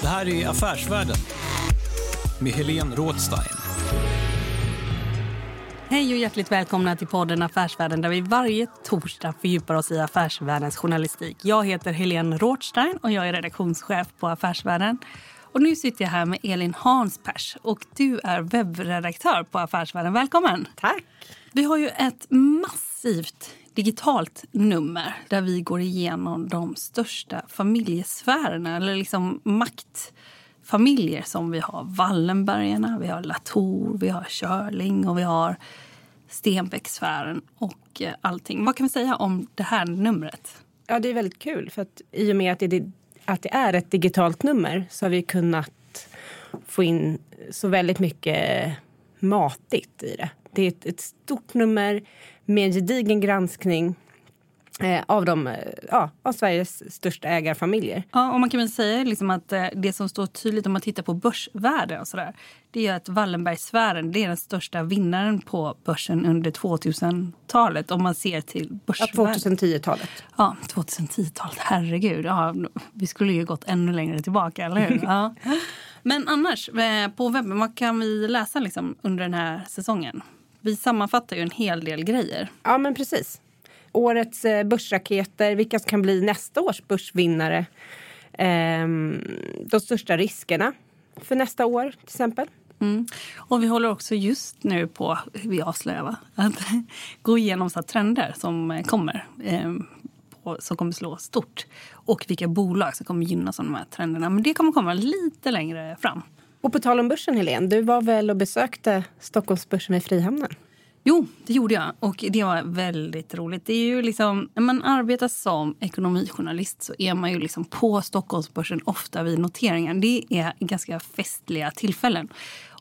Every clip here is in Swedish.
Det här är Affärsvärlden med Helene Rådstein. Hej och hjärtligt välkomna till podden Affärsvärlden där vi varje torsdag fördjupar oss i affärsvärldens journalistik. Jag heter Helene Rådstein och jag är redaktionschef på Affärsvärlden. Och nu sitter jag här med Elin Hanspers och du är webbredaktör på Affärsvärlden. Välkommen! Tack! Vi har ju ett massivt digitalt nummer där vi går igenom de största familjesfärerna eller liksom maktfamiljer som vi har. Wallenbergarna, vi har Latour, vi har Körling och vi har Stenbecksfären och eh, allting. Vad kan vi säga om det här numret? Ja, det är väldigt kul för att i och med att det, att det är ett digitalt nummer så har vi kunnat få in så väldigt mycket matigt i det. Det är ett, ett stort nummer med en gedigen granskning eh, av, de, eh, ja, av Sveriges största ägarfamiljer. Ja, och man kan väl säga liksom att eh, det som står tydligt om man tittar på börsvärde och sådär, det är att Wallenbergsfären det är den största vinnaren på börsen under 2000-talet om man ser till börsvärde. Ja, 2010-talet. Ja, 2010-talet. Herregud. Ja, vi skulle ju gått ännu längre tillbaka, eller hur? Ja. Men annars, på webben, vad kan vi läsa liksom under den här säsongen? Vi sammanfattar ju en hel del grejer. Ja, men precis. Årets eh, börsraketer, vilka som kan bli nästa års börsvinnare. Ehm, de största riskerna för nästa år, till exempel. Mm. Och vi håller också just nu på, vi avslöjar va? att gå igenom så trender som kommer. Eh, på, som kommer slå stort. Och vilka bolag som kommer gynnas av de här trenderna. Men det kommer komma lite längre fram. Och på tal om börsen, Helene, du var väl och besökte Stockholmsbörsen vid Frihamnen? Jo, det gjorde jag. Och det var väldigt roligt. Det är ju liksom, när man arbetar som ekonomijournalist så är man ju liksom på Stockholmsbörsen ofta vid noteringar. Det är ganska festliga tillfällen.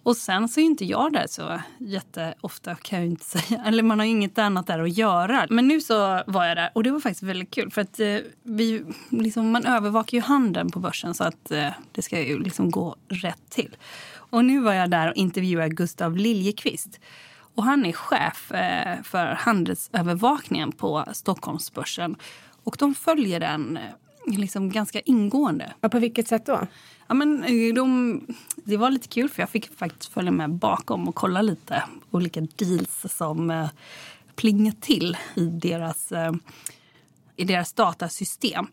Och sen så är inte jag där så jätteofta kan jag inte säga. Eller man har inget annat där att göra. Men nu så var jag där och det var faktiskt väldigt kul. För att eh, vi, liksom, man övervakar ju handeln på börsen så att eh, det ska ju liksom gå rätt till. Och nu var jag där och intervjuade Gustav Liljekvist. Och han är chef eh, för handelsövervakningen på Stockholmsbörsen. Och de följer den eh, liksom ganska ingående. Och på vilket sätt då? Ja, men eh, de, det var lite kul för jag fick faktiskt följa med bakom och kolla lite olika deals som eh, till i deras, eh, i deras datasystem.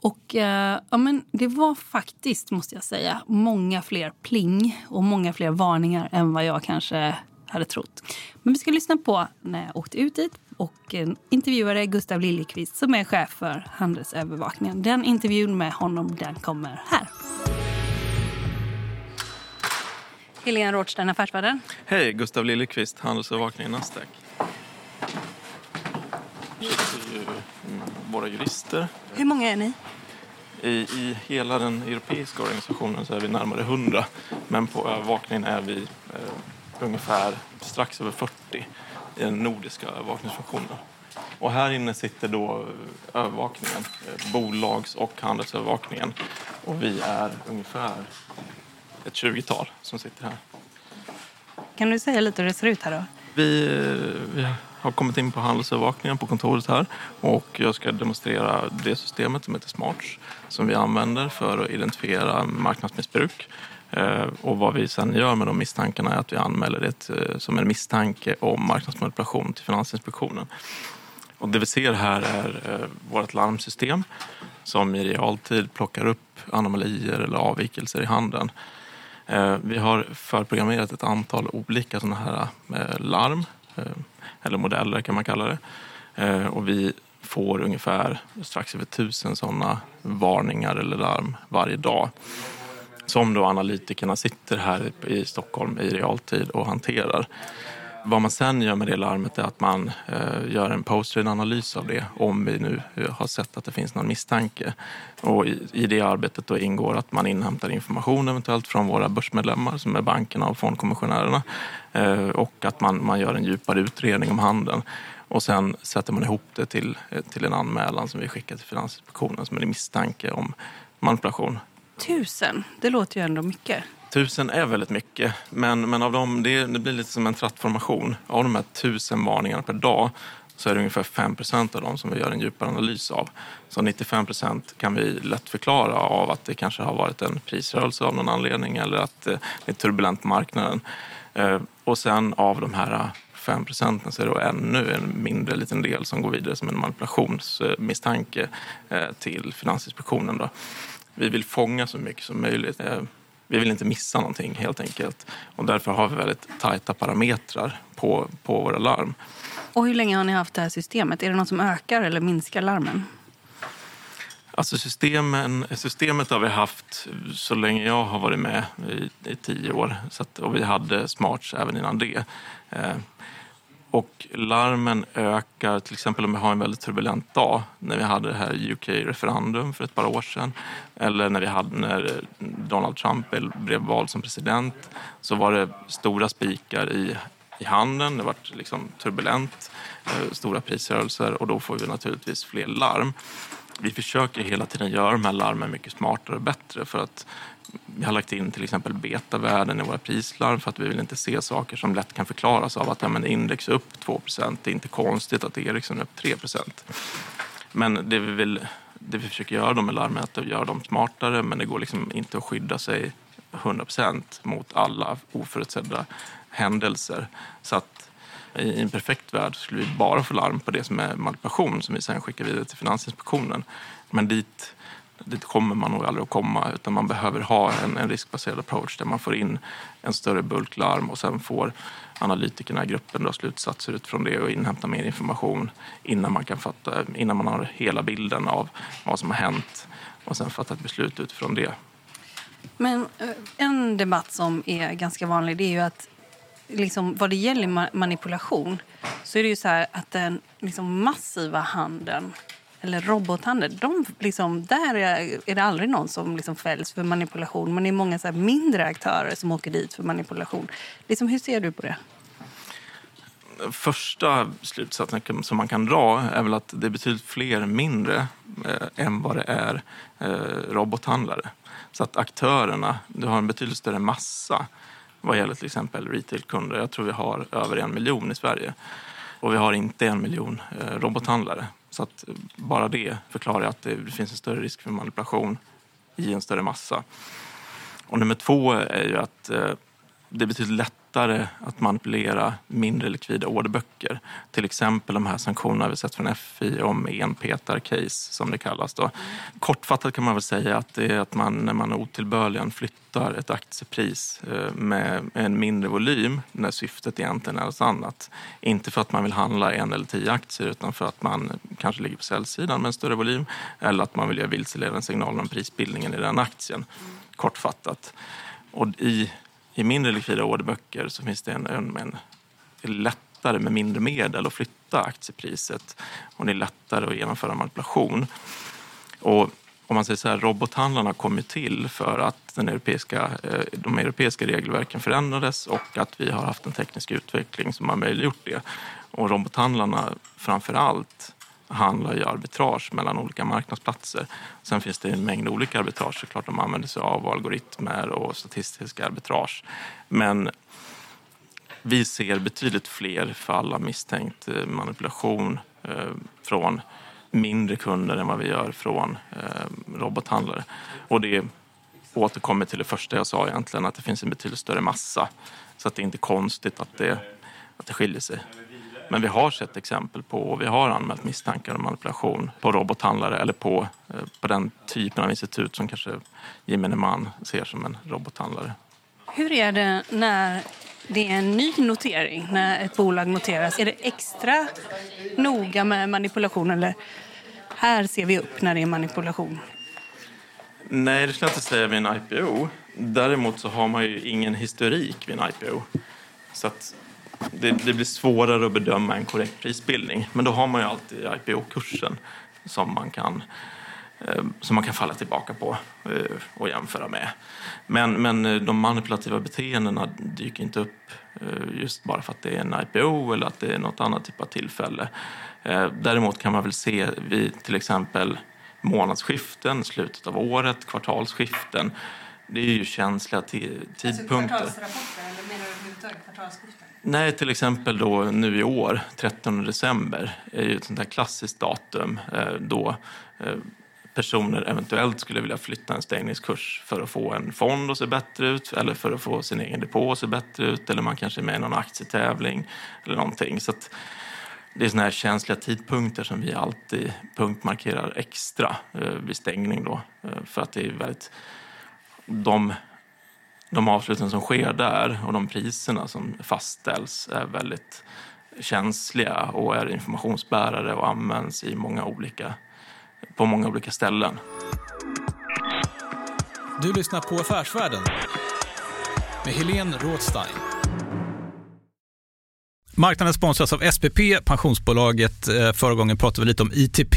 Och eh, ja, men det var faktiskt, måste jag säga, många fler pling och många fler varningar än vad jag kanske hade trott. Men vi ska lyssna på när jag åkte ut dit och intervjuade Gustav Liljekvist som är chef för handelsövervakningen. Den intervjun med honom den kommer här. Helene Rådstein, Affärsvärlden. Hej, Gustav Liljekvist, handelsövervakning i Nasdaq. ju våra jurister. Hur många är ni? I, I hela den europeiska organisationen så är vi närmare 100 men på övervakningen är vi eh, ungefär strax över 40 i den nordiska övervakningsfunktionen. Och här inne sitter då övervakningen, eh, bolags och handelsövervakningen. Och vi är ungefär ett 20-tal som sitter här. Kan du säga lite hur det ser ut här då? Vi, eh, vi har kommit in på handelsövervakningen på kontoret här och jag ska demonstrera det systemet som heter Smarts som vi använder för att identifiera marknadsmissbruk Eh, Eh, och vad vi sen gör med de misstankarna är att vi anmäler det eh, som en misstanke om marknadsmanipulation till Finansinspektionen. Och det vi ser här är eh, vårt larmsystem som i realtid plockar upp anomalier eller avvikelser i handeln. Vi har förprogrammerat ett antal olika sådana här larm, eller modeller kan man kalla det. Och vi får ungefär strax över tusen sådana varningar eller larm varje dag som då analytikerna sitter här i Stockholm i realtid och hanterar. Vad man sen gör med det larmet är att man eh, gör en post-analys av det om vi nu eh, har sett att det finns någon misstanke. Och i, i det arbetet då ingår att man inhämtar information eventuellt från våra börsmedlemmar som är bankerna och fondkommissionärerna eh, och att man, man gör en djupare utredning om handeln. Och sen sätter man ihop det till, eh, till en anmälan som vi skickar till Finansinspektionen som är en misstanke om manipulation. Tusen, det låter ju ändå mycket. Tusen är väldigt mycket, men, men av dem, det, det blir lite som en trattformation. Av de här tusen varningarna per dag så är det ungefär 5% av dem som vi gör en djupare analys av. Så 95% kan vi lätt förklara av att det kanske har varit en prisrörelse av någon anledning eller att eh, det är turbulent på marknaden. Eh, och sen av de här 5 procenten så är det ännu en mindre liten del som går vidare som en manipulationsmisstanke eh, till Finansinspektionen. Då. Vi vill fånga så mycket som möjligt. Eh, vi vill inte missa någonting helt enkelt. Och därför har vi väldigt tajta parametrar på, på våra larm. Och hur länge har ni haft det här systemet? Är det något som ökar eller minskar larmen? Alltså systemen, systemet har vi haft så länge jag har varit med, i, i tio år. Så att, och vi hade smarts även innan det. Och larmen ökar, till exempel om vi har en väldigt turbulent dag, när vi hade det här UK-referendum för ett par år sedan, eller när vi hade när Donald Trump blev vald som president, så var det stora spikar i, i handeln, det var liksom turbulent, eh, stora prisrörelser och då får vi naturligtvis fler larm. Vi försöker hela tiden göra de här larmen mycket smartare och bättre för att vi har lagt in till exempel betavärden i våra prislarm för att vi vill inte se saker som lätt kan förklaras av att ja, men index är upp 2 Det är inte konstigt att Ericsson är upp 3% Men det vi, vill, det vi försöker göra med larmen är att göra dem smartare men det går liksom inte att skydda sig 100% mot alla oförutsedda händelser. Så att i en perfekt värld skulle vi bara få larm på det som är manipulation som vi sen skickar vidare till Finansinspektionen. Men dit dit kommer man nog aldrig att komma utan man behöver ha en, en riskbaserad approach där man får in en större bulklarm och sen får analytikerna i gruppen dra slutsatser utifrån det och inhämta mer information innan man kan fatta, innan man har hela bilden av vad som har hänt och sen fatta ett beslut utifrån det. Men eh, en debatt som är ganska vanlig det är ju att liksom, vad det gäller manipulation så är det ju så här att den liksom massiva handeln eller robothandel, de liksom, där är det aldrig någon som liksom fälls för manipulation. Men det är många så mindre aktörer som åker dit för manipulation. Liksom, hur ser du på det? Första slutsatsen som man kan dra är väl att det är betydligt fler mindre eh, än vad det är eh, robothandlare. Så att aktörerna, du har en betydligt större massa vad gäller till exempel retailkunder. Jag tror vi har över en miljon i Sverige. Och vi har inte en miljon eh, robothandlare. Så att eh, bara det förklarar att det finns en större risk för manipulation i en större massa. Och nummer två är ju att eh, det är betydligt lättare att manipulera mindre likvida orderböcker. Till exempel de här sanktionerna vi sett från FI om enpetar-case som det kallas. Då. Kortfattat kan man väl säga att det är att man när man otillbörligen flyttar ett aktiepris eh, med en mindre volym när syftet egentligen är något annat. Inte för att man vill handla en eller tio aktier utan för att man kanske ligger på säljsidan med en större volym eller att man vill ge vilseledande signaler om prisbildningen i den aktien. Kortfattat. Och i i mindre likvida orderböcker så finns det en, en, en det är lättare med mindre medel att flytta aktiepriset och det är lättare att genomföra manipulation. Och om man säger så här, robothandlarna kom ju till för att den europeiska, eh, de europeiska regelverken förändrades och att vi har haft en teknisk utveckling som har möjliggjort det. Och robothandlarna framför allt handlar ju arbitrage mellan olika marknadsplatser. Sen finns det en mängd olika arbitrage. Såklart de använder sig av algoritmer och statistiska arbitrage. Men vi ser betydligt fler fall av misstänkt eh, manipulation eh, från mindre kunder än vad vi gör från eh, robothandlare. Och det återkommer till det första jag sa egentligen, att det finns en betydligt större massa. Så att det är inte konstigt att det, att det skiljer sig. Men vi har sett exempel på, och vi har anmält misstankar om manipulation på robothandlare eller på, eh, på den typen av institut som kanske gemene man ser som en robothandlare. Hur är det när det är en ny notering, när ett bolag noteras? Är det extra noga med manipulation eller här ser vi upp när det är manipulation? Nej, det skulle jag inte säga vid en IPO. Däremot så har man ju ingen historik vid en IPO. Så att det, det blir svårare att bedöma en korrekt prisbildning. Men då har man ju alltid IPO-kursen som man kan eh, som man kan falla tillbaka på eh, och jämföra med. Men, men eh, de manipulativa beteendena dyker inte upp just bara för att det är en IPO eller att det är något annat typ av tillfälle. Däremot kan man väl se vid till exempel månadsskiften, slutet av året, kvartalsskiften. Det är ju känsliga tidpunkter. Alltså kvartalsrapporter eller menar du överhuvudtaget kvartalsskiften? Nej, till exempel då nu i år, 13 december, är ju ett sånt där klassiskt datum eh, då eh, personer eventuellt skulle vilja flytta en stängningskurs för att få en fond att se bättre ut eller för att få sin egen depå att se bättre ut eller man kanske är med i någon aktietävling eller någonting. Så det är såna här känsliga tidpunkter som vi alltid punktmarkerar extra eh, vid stängning då eh, för att det är väldigt de de avsluten som sker där och de priserna som fastställs är väldigt känsliga och är informationsbärare och används i många olika, på många olika ställen. Du lyssnar på Affärsvärlden med Helene Rådstein. Marknaden sponsras av SPP, pensionsbolaget. Eh, förra gången pratade vi lite om ITP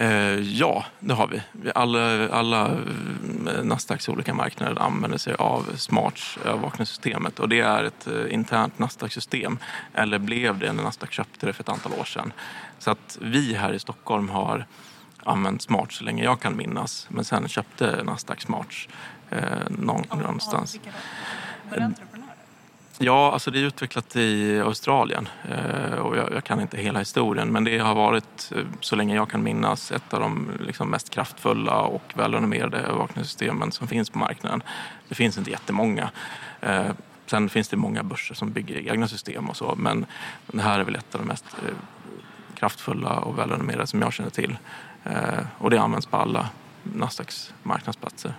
Eh, ja, det har vi. Alla, alla eh, Nasdaqs olika marknader använder sig av Smarts övervakningssystemet och det är ett eh, internt Nasdaq-system, eller blev det när Nasdaq köpte det för ett antal år sedan. Så att vi här i Stockholm har använt Smart så länge jag kan minnas, men sen köpte Nasdaq Smarts eh, någonstans. Ja, alltså det är utvecklat i Australien eh, och jag, jag, kan inte hela historien men det har varit, eh, så länge jag kan minnas, ett av de liksom mest kraftfulla och välrenommerade övervakningssystemen som finns på marknaden. Det finns inte jättemånga. Eh, sen finns det många börser som bygger egna system och så men det här är väl ett av de mest kraftfulla och välrenommerade som jag känner till. Och det används på alla Nasdaqs marknadsplatser.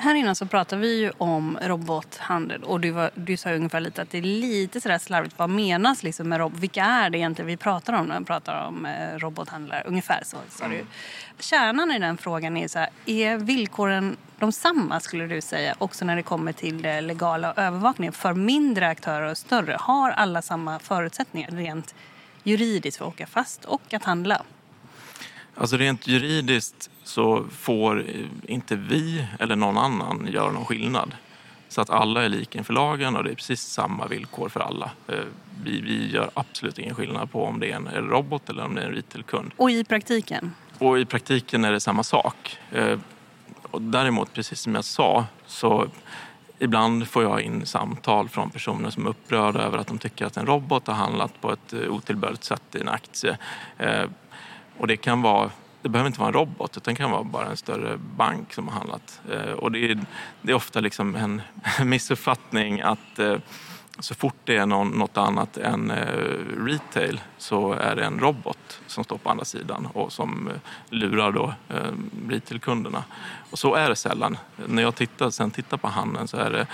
Här innan så pratade vi ju om robothandel och du, var, du sa ungefär lite att det är lite sådär slarvigt. Vad menas liksom med robot? Vilka är det egentligen vi pratar om när vi pratar om eh, robothandlare? Ungefär så sa du. Kärnan i den frågan är så här, är villkoren de samma skulle du säga också när det kommer till det legala övervakningen för mindre aktörer och större? Har alla samma förutsättningar rent juridiskt för att åka fast och att handla? Alltså rent juridiskt så får inte vi eller någon annan göra någon skillnad. Så att alla är lika inför lagen och det är precis samma villkor för alla. Eh, vi, vi gör absolut ingen skillnad på om det är en robot eller om det är en retailkund. Och i praktiken? Och i praktiken är det samma sak. Eh, och däremot, precis som jag sa, så ibland får jag in samtal från personer som är upprörda över att de tycker att en robot har handlat på ett otillbörligt sätt i en aktie. Och det kan vara det behöver inte vara en robot utan det kan vara bara en större bank som har handlat. Eh, och det är, det är ofta liksom en missuppfattning att eh, så fort det är någon, något annat än eh, retail så är det en robot som står på andra sidan och som lurar då retailkunderna. Och så är det sällan. När jag tittar, sen tittar på handeln så är det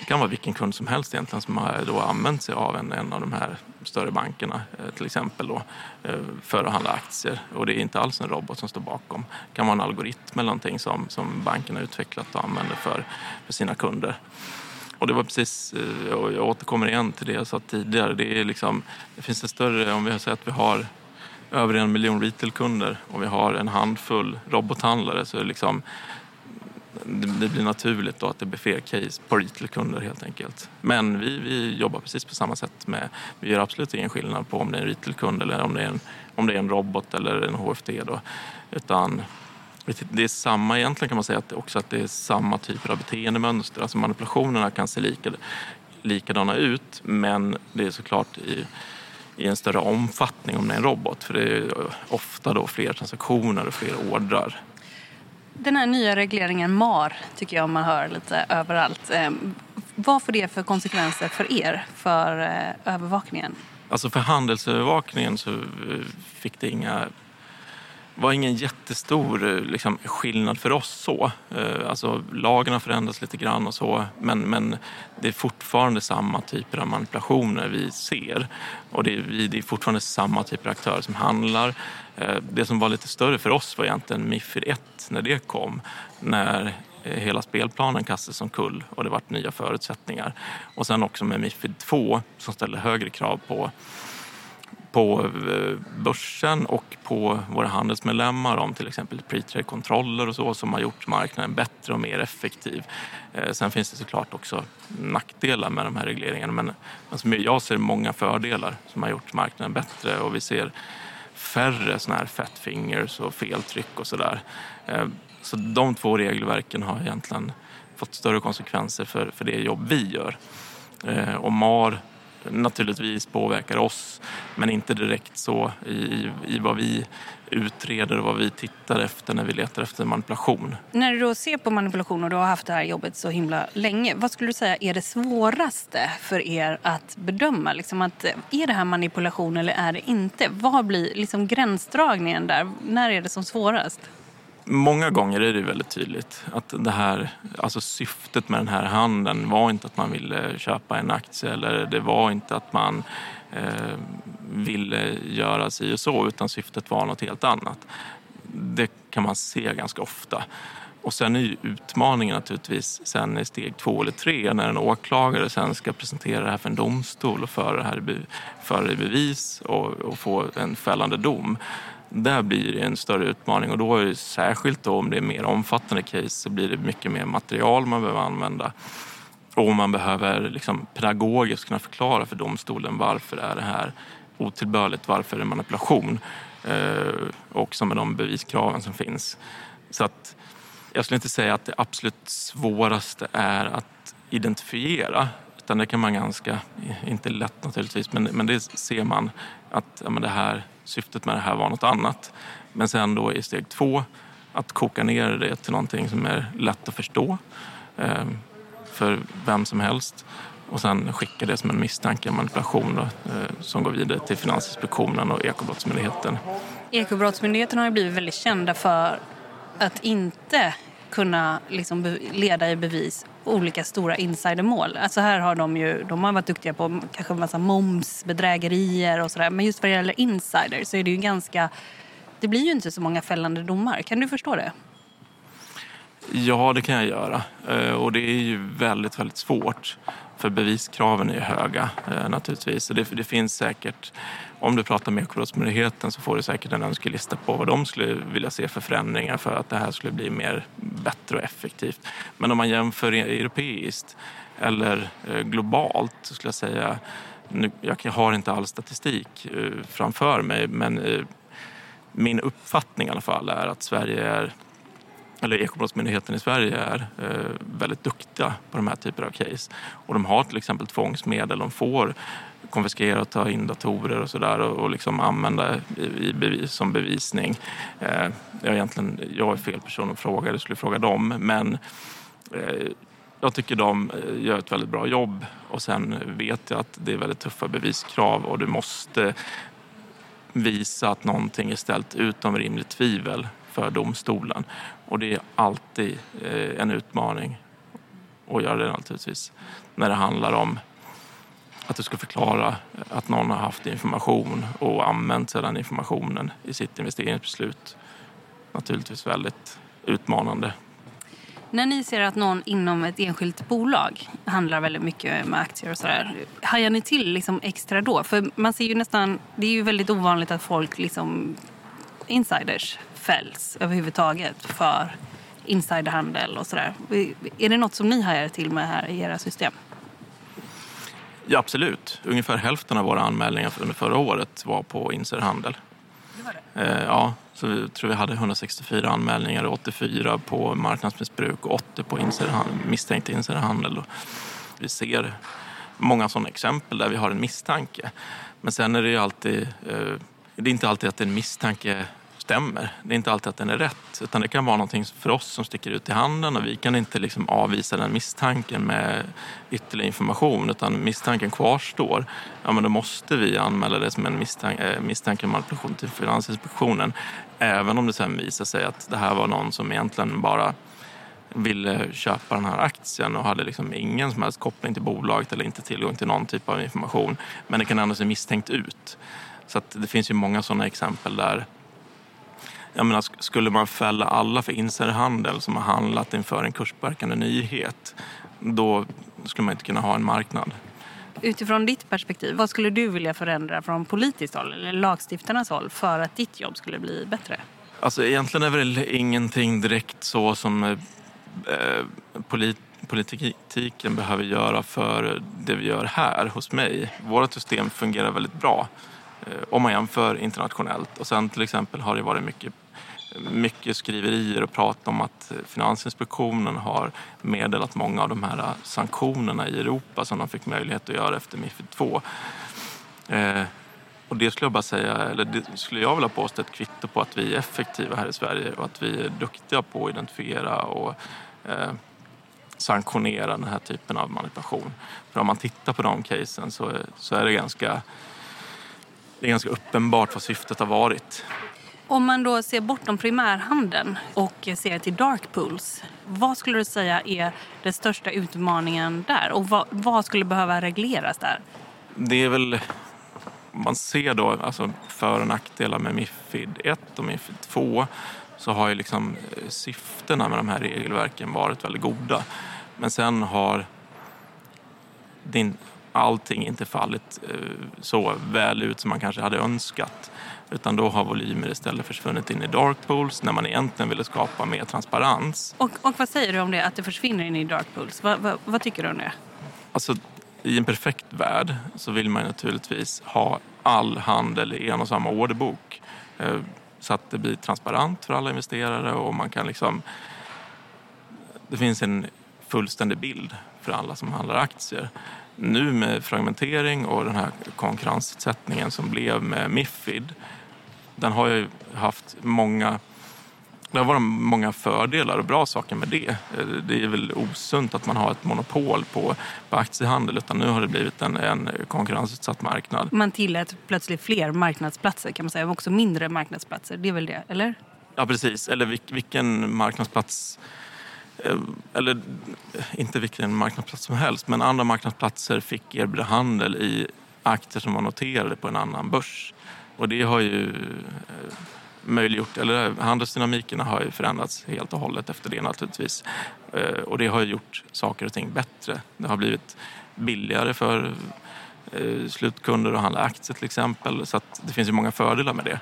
det kan vara vilken kund som helst egentligen som har då använt sig av en, en av de här större bankerna eh, till exempel då, eh, för att handla aktier. Och det är inte alls en robot som står bakom. Det kan vara en algoritm eller någonting som, som banken har utvecklat och använder för, för sina kunder. Och det var precis, eh, och jag återkommer igen till det jag sa tidigare, det, är liksom, det finns en större, om vi säger att vi har över en miljon retailkunder och vi har en handfull robothandlare så är det liksom det blir naturligt då att det blir fler case på retailkunder helt enkelt. Men vi, vi jobbar precis på samma sätt med, vi gör absolut ingen skillnad på om det är en retailkund eller om det är en, om det är en robot eller en HFT då. Utan det är samma egentligen kan man säga att också att det är samma typer av beteendemönster. Alltså manipulationerna kan se lika, likadana ut men det är såklart i, i en större omfattning om det är en robot. För det är ofta då fler transaktioner och fler ordrar den här nya regleringen MAR tycker jag man hör lite överallt. Ehm, vad får det för konsekvenser för er, för eh, övervakningen? Alltså för handelsövervakningen så eh, fick det inga var ingen jättestor eh, liksom, skillnad för oss så. Alltså, lagen har förändrats lite grann och så men, men det är fortfarande samma typer av manipulationer vi ser. Och det är, det är fortfarande samma typer av aktörer som handlar. Eh, det som var lite större för oss var egentligen Mifid 1 när det kom. När eh, hela spelplanen kastades omkull och det vart nya förutsättningar. Och sen också med Mifid 2 som ställde högre krav på på eh, börsen och på våra handelsmedlemmar om till exempel pre-trade-kontroller och så som har gjort marknaden bättre och mer effektiv. Sen finns det såklart också nackdelar med de här regleringarna men jag ser många fördelar som har gjort marknaden bättre och vi ser färre såna här fat fingers och feltryck och sådär. Eh, så de två regelverken har egentligen fått större konsekvenser för, för det jobb vi gör. Eh, och MAR naturligtvis påverkar oss men inte direkt så i, i vad vi utreder och vad vi tittar efter när vi letar efter manipulation. När du då ser på manipulation och du har haft det här jobbet så himla länge, vad skulle du säga är det svåraste för er att bedöma? Liksom att, eh, är det här manipulation eller är det inte? Vad blir liksom gränsdragningen där? När är det som svårast? Många gånger är det väldigt tydligt att det här, alltså syftet med den här handeln var inte att man ville köpa en aktie eller det var inte att man eh, ville göra si och så utan syftet var något helt annat. Det kan man se ganska ofta. Och sen är ju utmaningen naturligtvis sen i steg två eller tre när en åklagare sen ska presentera det här för en domstol och föra det här för i bevis och, och få en fällande dom där blir det en större utmaning och då är det särskilt då om det är mer omfattande case så blir det mycket mer material man behöver använda. Och man behöver liksom pedagogiskt kunna förklara för domstolen varför är det här otillbörligt, varför är det manipulation? Eh, också med de beviskraven som finns. Så att jag skulle inte säga att det absolut svåraste är att identifiera utan det kan man ganska, inte lätt naturligtvis, men, men det ser man att ja, men det här syftet med det här var något annat. Men sen då i steg två att koka ner det till någonting som är lätt att förstå eh, för vem som helst och sen skicka det som en misstanke om manipulation då, eh, som går vidare till Finansinspektionen och Ekobrottsmyndigheten. Ekobrottsmyndigheten har ju blivit väldigt kända för att inte kunna liksom leda i bevis olika stora insidermål. Alltså här har de ju de har varit duktiga på kanske en massa momsbedrägerier och sådär. Men just vad det gäller insider så är det ju ganska... Det blir ju inte så många fällande domar. Kan du förstå det? Ja, det kan jag göra. Eh, och det är ju väldigt, väldigt svårt. För beviskraven är ju höga eh, naturligtvis. Så det, det finns säkert, om du pratar med Ekobrottsmyndigheten så får du säkert en önskelista på vad de skulle vilja se för förändringar för att det här skulle bli mer bättre och effektivt. Men om man jämför e- europeiskt eller eh, globalt så skulle jag säga, nu, jag har inte all statistik eh, framför mig, men eh, min uppfattning i alla fall är att Sverige är eller Ekobrottsmyndigheten i Sverige är eh, väldigt duktiga på de här typerna av case. Och de har till exempel tvångsmedel. De får konfiskera och ta in datorer och sådär och, och liksom använda i, i bevis, som bevisning. Eh, jag, är egentligen, jag är fel person att fråga, det skulle fråga dem. Men eh, jag tycker de eh, gör ett väldigt bra jobb och sen vet jag att det är väldigt tuffa beviskrav och du måste visa att någonting är ställt utom rimligt tvivel för domstolen. Och det är alltid eh, en utmaning att göra det naturligtvis. När det handlar om att du ska förklara eh, att någon har haft information och använt sig den informationen i sitt investeringsbeslut. Naturligtvis väldigt utmanande. När ni ser att någon inom ett enskilt bolag handlar väldigt mycket med aktier och sådär, hajar ni till liksom extra då? För man ser ju nästan, det är ju väldigt ovanligt att folk, liksom insiders, fälls överhuvudtaget för insiderhandel och sådär. Är det något som ni hajar till med här i era system? Ja, absolut. Ungefär hälften av våra anmälningar under förra året var på insiderhandel. Eh, ja, så vi tror vi hade 164 anmälningar, 84 på marknadsmissbruk och 80 på insiderhandel, misstänkt insiderhandel. Och Vi ser många sådana exempel där vi har en misstanke. Men sen är det ju alltid, eh, det är inte alltid att en misstanke stämmer. Det är inte alltid att den är rätt. Utan det kan vara någonting för oss som sticker ut i handen och vi kan inte liksom avvisa den misstanken med ytterligare information utan misstanken kvarstår. Ja, men då måste vi anmäla det som en misstanke, eh, misstanke om manipulation till Finansinspektionen. Även om det sen visar sig att det här var någon som egentligen bara ville köpa den här aktien och hade liksom ingen som helst koppling till bolaget eller inte tillgång till någon typ av information. Men det kan ändå se misstänkt ut. Så att det finns ju många sådana exempel där jag menar, skulle man fälla alla för insiderhandel som har handlat inför en kurspåverkande nyhet, då skulle man inte kunna ha en marknad. Utifrån ditt perspektiv, vad skulle du vilja förändra från politiskt håll eller lagstiftarnas håll för att ditt jobb skulle bli bättre? Alltså egentligen är väl ingenting direkt så som eh, polit politiken behöver göra för det vi gör här hos mig. Vårt system fungerar väldigt bra eh, om man jämför internationellt. Och sen till exempel har det varit mycket, mycket skriverier och prat om att Finansinspektionen har meddelat många av de här äh, sanktionerna i Europa som de fick möjlighet att göra efter Mifid 2. Eh, och det skulle jag bara säga, eller det skulle jag vilja påstå ett kvitto på att vi är effektiva här i Sverige och att vi är duktiga på att identifiera och eh, sanktionera den här typen av manipulation. För om man tittar på de casen så, så är det ganska, det är ganska uppenbart vad syftet har varit. Om man då ser bortom primärhandeln och ser till dark pools, vad skulle du säga är den största utmaningen där? Och vad, vad skulle behöva regleras där? Det är väl, man ser då alltså för och nackdelar med Mifid 1 och Mifid 2 så har ju liksom eh, syftena med de här regelverken varit väldigt goda. Men sen har din, allting inte fallit eh, så väl ut som man kanske hade önskat. Utan då har volymer istället försvunnit in i dark pools när man egentligen ville skapa mer transparens. Och, och vad säger du om det, att det försvinner in i dark pools? Va, va, vad tycker du om det? Alltså, I en perfekt värld så vill man naturligtvis ha all handel i en och samma orderbok. Eh, så att det blir transparent för alla investerare och man kan liksom... Det finns en fullständig bild för alla som handlar aktier. Nu med fragmentering och den här konkurrensutsättningen som blev med Mifid, den har ju haft många det har varit många fördelar och bra saker med det. Det är väl osunt att man har ett monopol på, på aktiehandel utan nu har det blivit en, en konkurrensutsatt marknad. Man tillät plötsligt fler marknadsplatser kan man säga, också mindre marknadsplatser. Det är väl det, eller? Ja precis, eller vilken marknadsplats Eh, eller eh, inte vilken marknadsplats som helst, men andra marknadsplatser fick erbjuda handel i aktier som var noterade på en annan börs. Och det har ju eh, möjliggjort, eller handelsdynamikerna har ju förändrats helt och hållet efter det naturligtvis. Och det har ju gjort saker och ting bättre. Det har blivit billigare för slutkunder att handla aktier till exempel. Så att det finns ju många fördelar med det.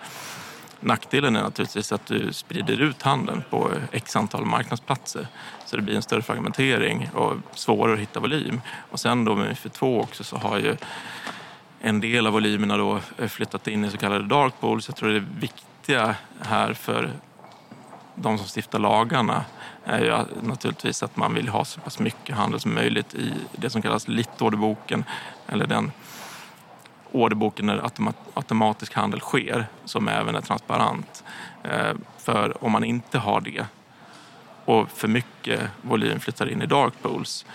Nackdelen är naturligtvis att du sprider ut handeln på x antal marknadsplatser. Så det blir en större fragmentering och svårare att hitta volym. Och sen då med MIFID 2 också så har ju en del av volymerna då eh, flyttat in i så kallade dark pools. Jag tror det viktiga här för de som stiftar lagarna är ju naturligtvis att man vill ha så pass mycket handel som möjligt i det som kallas littorderboken eller den orderboken där automatisk handel sker som även är transparent. Eh, för om man inte har det och för mycket volym flyttar in i dark pools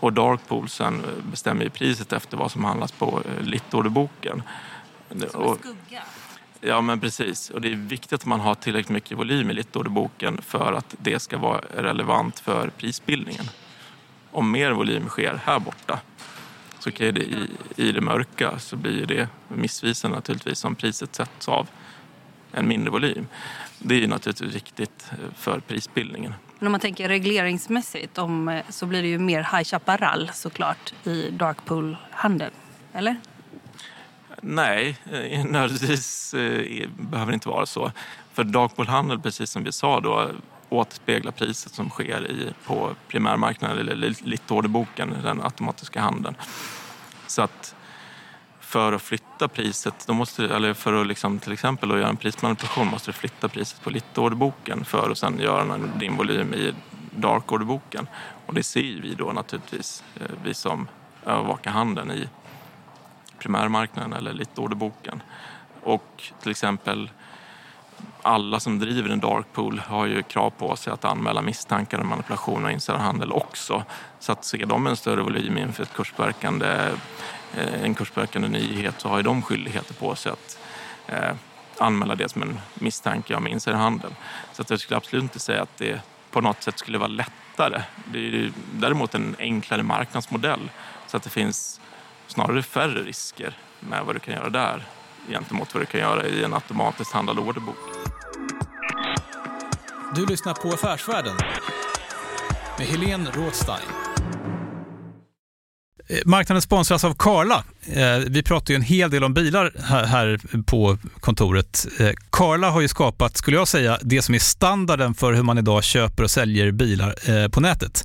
och dark poolsen bestämmer ju priset efter vad som handlas på eh, littorderboken. Som en skugga? Ja, men precis. Och det är viktigt att man har tillräckligt mycket volym i littorderboken för att det ska vara relevant för prisbildningen. Om mer volym sker här borta så kan det i, i det mörka så blir det missvisande naturligtvis om priset sätts av en mindre volym. Det är ju naturligtvis viktigt för prisbildningen. Men om man tänker regleringsmässigt om, eh, så blir det ju mer High Chaparral såklart i dark pool-handel, eller? Nej, eh, nödvändigtvis eh, behöver det inte vara så. För dark pool-handel, precis som vi sa då, återspeglar priset som sker i, på primärmarknaden eller littorderboken, den automatiska handeln. Så att för att flytta priset, då måste, eller för att liksom, till exempel att göra en prismanipulation måste du flytta priset på littorderboken för att sen göra din volym i darkorderboken. Och det ser vi då naturligtvis, eh, vi som övervakar handeln i primärmarknaden eller littorderboken. Och till exempel alla som driver en dark pool har ju krav på sig att anmäla misstankar om manipulation och insiderhandel också. Så att ser de en större volym inför ett kursverkande, eh, en kursverkande nyhet så har ju de skyldigheter på sig att eh, anmäla det som en misstanke om insiderhandel. Så att jag skulle absolut inte säga att det på något sätt skulle vara lättare. Det är ju däremot en enklare marknadsmodell så att det finns snarare färre risker med vad du kan göra där gentemot vad du kan göra i en automatiskt handlad orderbok. Du lyssnar på Affärsvärlden med Helene Rådstein. Eh, marknaden sponsras av Karla. Eh, vi pratar ju en hel del om bilar här på kontoret. Eh, Karla har ju skapat, skulle jag säga, det som är standarden för hur man idag köper och säljer bilar på nätet.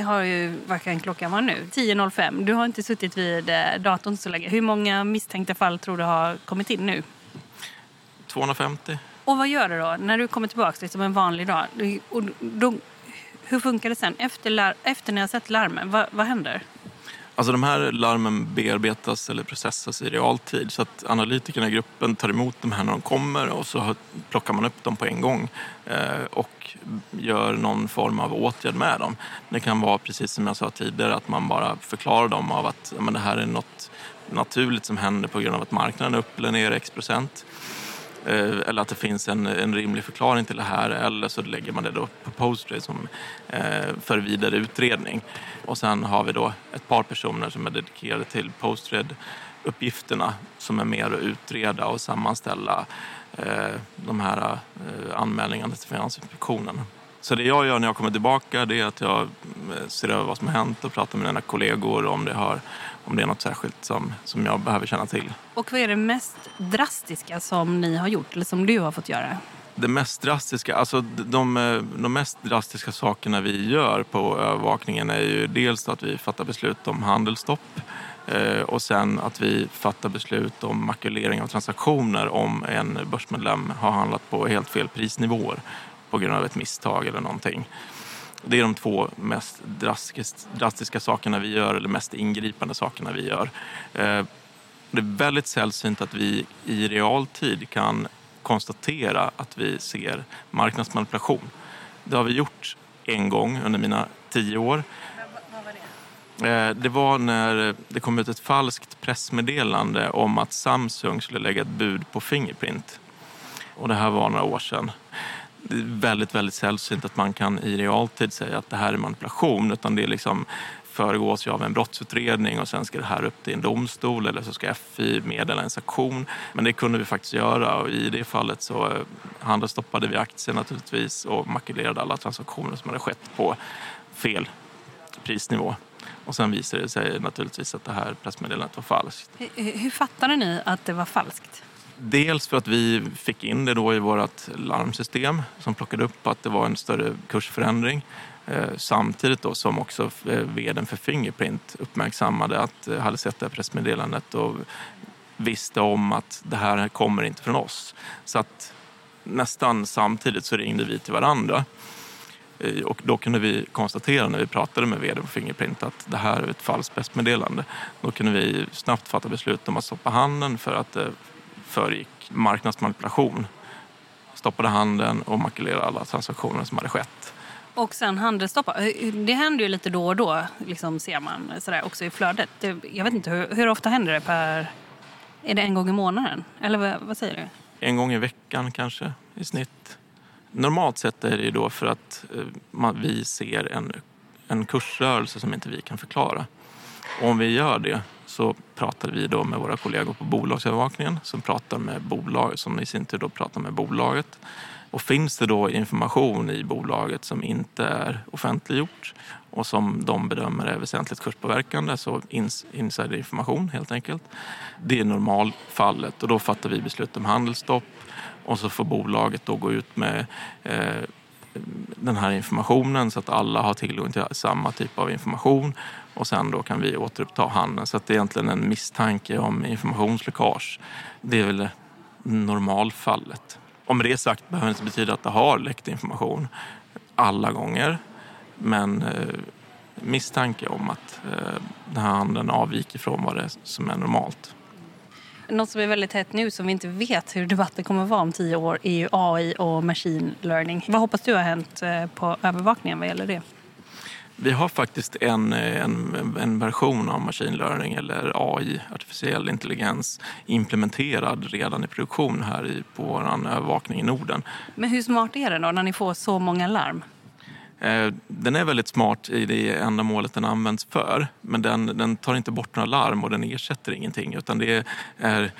har ju, vad kan klockan vara nu? 10.05. Du har inte suttit vid eh, datorn så länge. Hur många misstänkta fall tror du har kommit in nu? 250. Och vad gör du då när du kommer tillbaka liksom en vanlig dag? Och då, hur funkar det sen? Efter, efter när jag sett larmen, vad, vad händer? Alltså de här larmen bearbetas eller processas i realtid så att analytikerna i gruppen tar emot de här när de kommer och så plockar man upp dem på en gång eh, och gör någon form av åtgärd med dem. Det kan vara precis som jag sa tidigare att man bara förklarar dem av att men det här är något naturligt som händer på grund av att marknaden är upp eller ner x procent. Eh, eller att det finns en, en rimlig förklaring till det här eller så lägger man det då på Postgres som, eh, för vidare utredning. Och sen har vi då ett par personer som är dedikerade till Postgres-uppgifterna som är mer att utreda och sammanställa eh, de här eh, anmälningarna till Finansinspektionen. Så det jag gör när jag kommer tillbaka det är att jag eh, ser över vad som har hänt och pratar med mina kollegor om det, har, om det är något särskilt som, som jag behöver känna till. Och vad är det mest drastiska som ni har gjort, eller som du har fått göra? Det mest drastiska, alltså de, de mest drastiska sakerna vi gör på övervakningen är ju dels att vi fattar beslut om handelsstopp eh, och sen att vi fattar beslut om makulering av transaktioner om en börsmedlem har handlat på helt fel prisnivåer på grund av ett misstag eller någonting. Det är de två mest drastiska sakerna vi gör, eller mest ingripande sakerna vi gör. Eh, det är väldigt sällsynt att vi i realtid kan konstatera att vi ser marknadsmanipulation. Det har vi gjort en gång under mina tio år. Vad var det? Det var när det kom ut ett falskt pressmeddelande om att Samsung skulle lägga ett bud på Fingerprint. Och det här var några år sedan det är väldigt, väldigt sällsynt att man kan i realtid säga att det här är manipulation. Utan det är liksom föregås av en brottsutredning och sen ska det här upp till en domstol eller så ska FI meddela en sanktion. Men det kunde vi faktiskt göra och i det fallet så eh, handelsstoppade vi aktier naturligtvis och makulerade alla transaktioner som hade skett på fel prisnivå. Och sen visade det sig naturligtvis att det här pressmeddelandet var falskt. Hur, hur fattade ni att det var falskt? Dels för att vi fick in det då i vårt larmsystem som plockade upp att det var en större kursförändring. Eh, samtidigt då som också eh, vdn för Fingerprint uppmärksammade att eh, hade sett det här pressmeddelandet och visste om att det här kommer inte från oss. Så att nästan samtidigt så ringde vi till varandra. Och då kunde vi konstatera när vi pratade med vd på Fingerprint att det här är ett falskt pressmeddelande. Då kunde vi snabbt fatta beslut om att stoppa handen för att föregick marknadsmanipulation. Stoppade handeln och makulerade alla transaktioner som hade skett. Och sen handelsstoppa. Det händer ju lite då och då, liksom ser man sådär, också i flödet. Jag vet inte, hur, hur ofta händer det per... Är det en gång i månaden? Eller vad, vad säger du? En gång i veckan kanske, i snitt. Normalt sett är det då för att eh, man, vi ser en, en kursrörelse som inte vi kan förklara. Och om vi gör det så pratar vi då med våra kollegor på bolagsövervakningen som, pratar med bolag, som i sin tur då pratar med bolaget. Och finns det då information i bolaget som inte är offentliggjort och som de bedömer är väsentligt kurspåverkande, så insiderinformation helt enkelt. Det är normalfallet och då fattar vi beslut om handelsstopp och så får bolaget då gå ut med eh, den här informationen så att alla har tillgång till samma typ av information och sen då kan vi återuppta handeln. Så att det är egentligen en misstanke om informationsläckage. Det är väl normalfallet. Om det är sagt behöver det inte betyda att det har läckt information alla gånger. Men eh, misstanke om att eh, den här handeln avviker från vad det är som är normalt. Något som är väldigt hett nu som vi inte vet hur debatten kommer att vara om tio år är ju AI och machine learning. Vad hoppas du har hänt eh, på övervakningen vad gäller det? Vi har faktiskt en, en, en, version av machine learning eller AI, artificiell intelligens, implementerad redan i produktion här i, på vår övervakning i Norden. Men hur smart är den då när ni får så många larm? Eh, den är väldigt smart i det ändamålet den används för. Men den, den tar inte bort några larm och den ersätter ingenting. Utan det är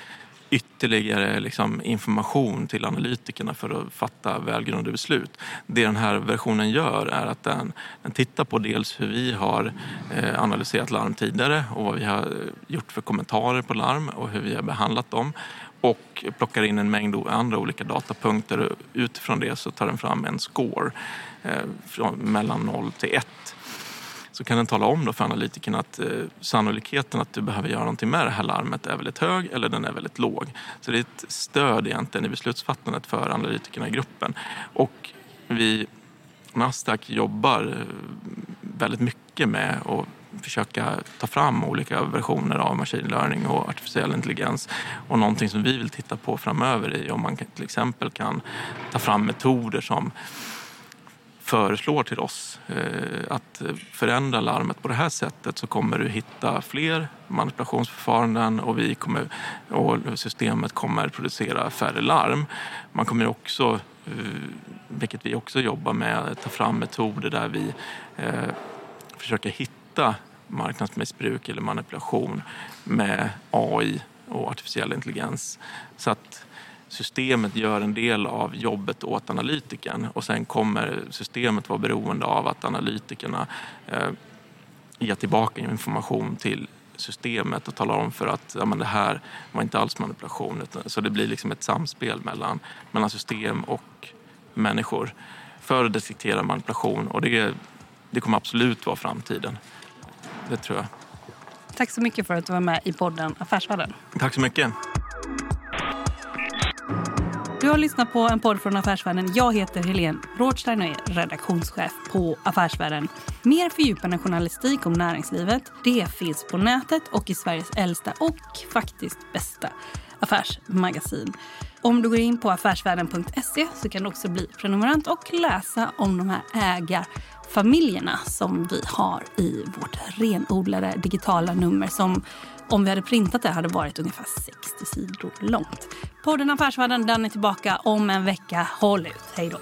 ytterligare liksom information till analytikerna för att fatta välgrundade beslut. Det den här versionen gör är att den, den tittar på dels hur vi har eh, analyserat larm tidigare och vad vi har eh, gjort för kommentarer på larm och hur vi har behandlat dem och plockar in en mängd andra olika datapunkter och utifrån det så tar den fram en score eh, från mellan 0 till 1 så kan den tala om då för analytikerna att eh, sannolikheten att du behöver göra någonting med det här larmet är väldigt hög eller den är väldigt låg. Så det är ett stöd egentligen i beslutsfattandet för analytikerna i gruppen. Och vi, Nasdaq, jobbar eh, väldigt mycket med att försöka ta fram olika versioner av machine learning och artificiell intelligens. Och någonting som vi vill titta på framöver är om man till exempel kan ta fram metoder som föreslår till oss eh, att förändra larmet på det här sättet så kommer du hitta fler manipulationsförfaranden och, vi kommer, och systemet kommer producera färre larm. Man kommer också, eh, vilket vi också jobbar med, ta fram metoder där vi eh, försöker hitta marknadsmissbruk eller manipulation med AI och artificiell intelligens. Så att systemet gör en del av jobbet åt analytikern och sen kommer systemet vara beroende av att analytikerna eh, ger tillbaka information till systemet och talar om för att ja, men det här var inte alls manipulation. Så det blir liksom ett samspel mellan, mellan system och människor för att detektera manipulation och det, det kommer absolut vara framtiden. Det tror jag. Tack så mycket för att du var med i podden Affärsvärlden. Tack så mycket. Du har lyssnat på en podd från Affärsvärlden. Jag heter Helene Rådstein och är redaktionschef på Affärsvärlden. Mer fördjupande journalistik om näringslivet det finns på nätet och i Sveriges äldsta och faktiskt bästa affärsmagasin. Om du går in på affärsvärlden.se så kan du också bli prenumerant och läsa om de här familjerna som vi har i vårt renodlade digitala nummer som om vi hade printat det hade varit ungefär 60 sidor långt. Podden Affärsvärlden den är tillbaka om en vecka. Håll ut. Hej då.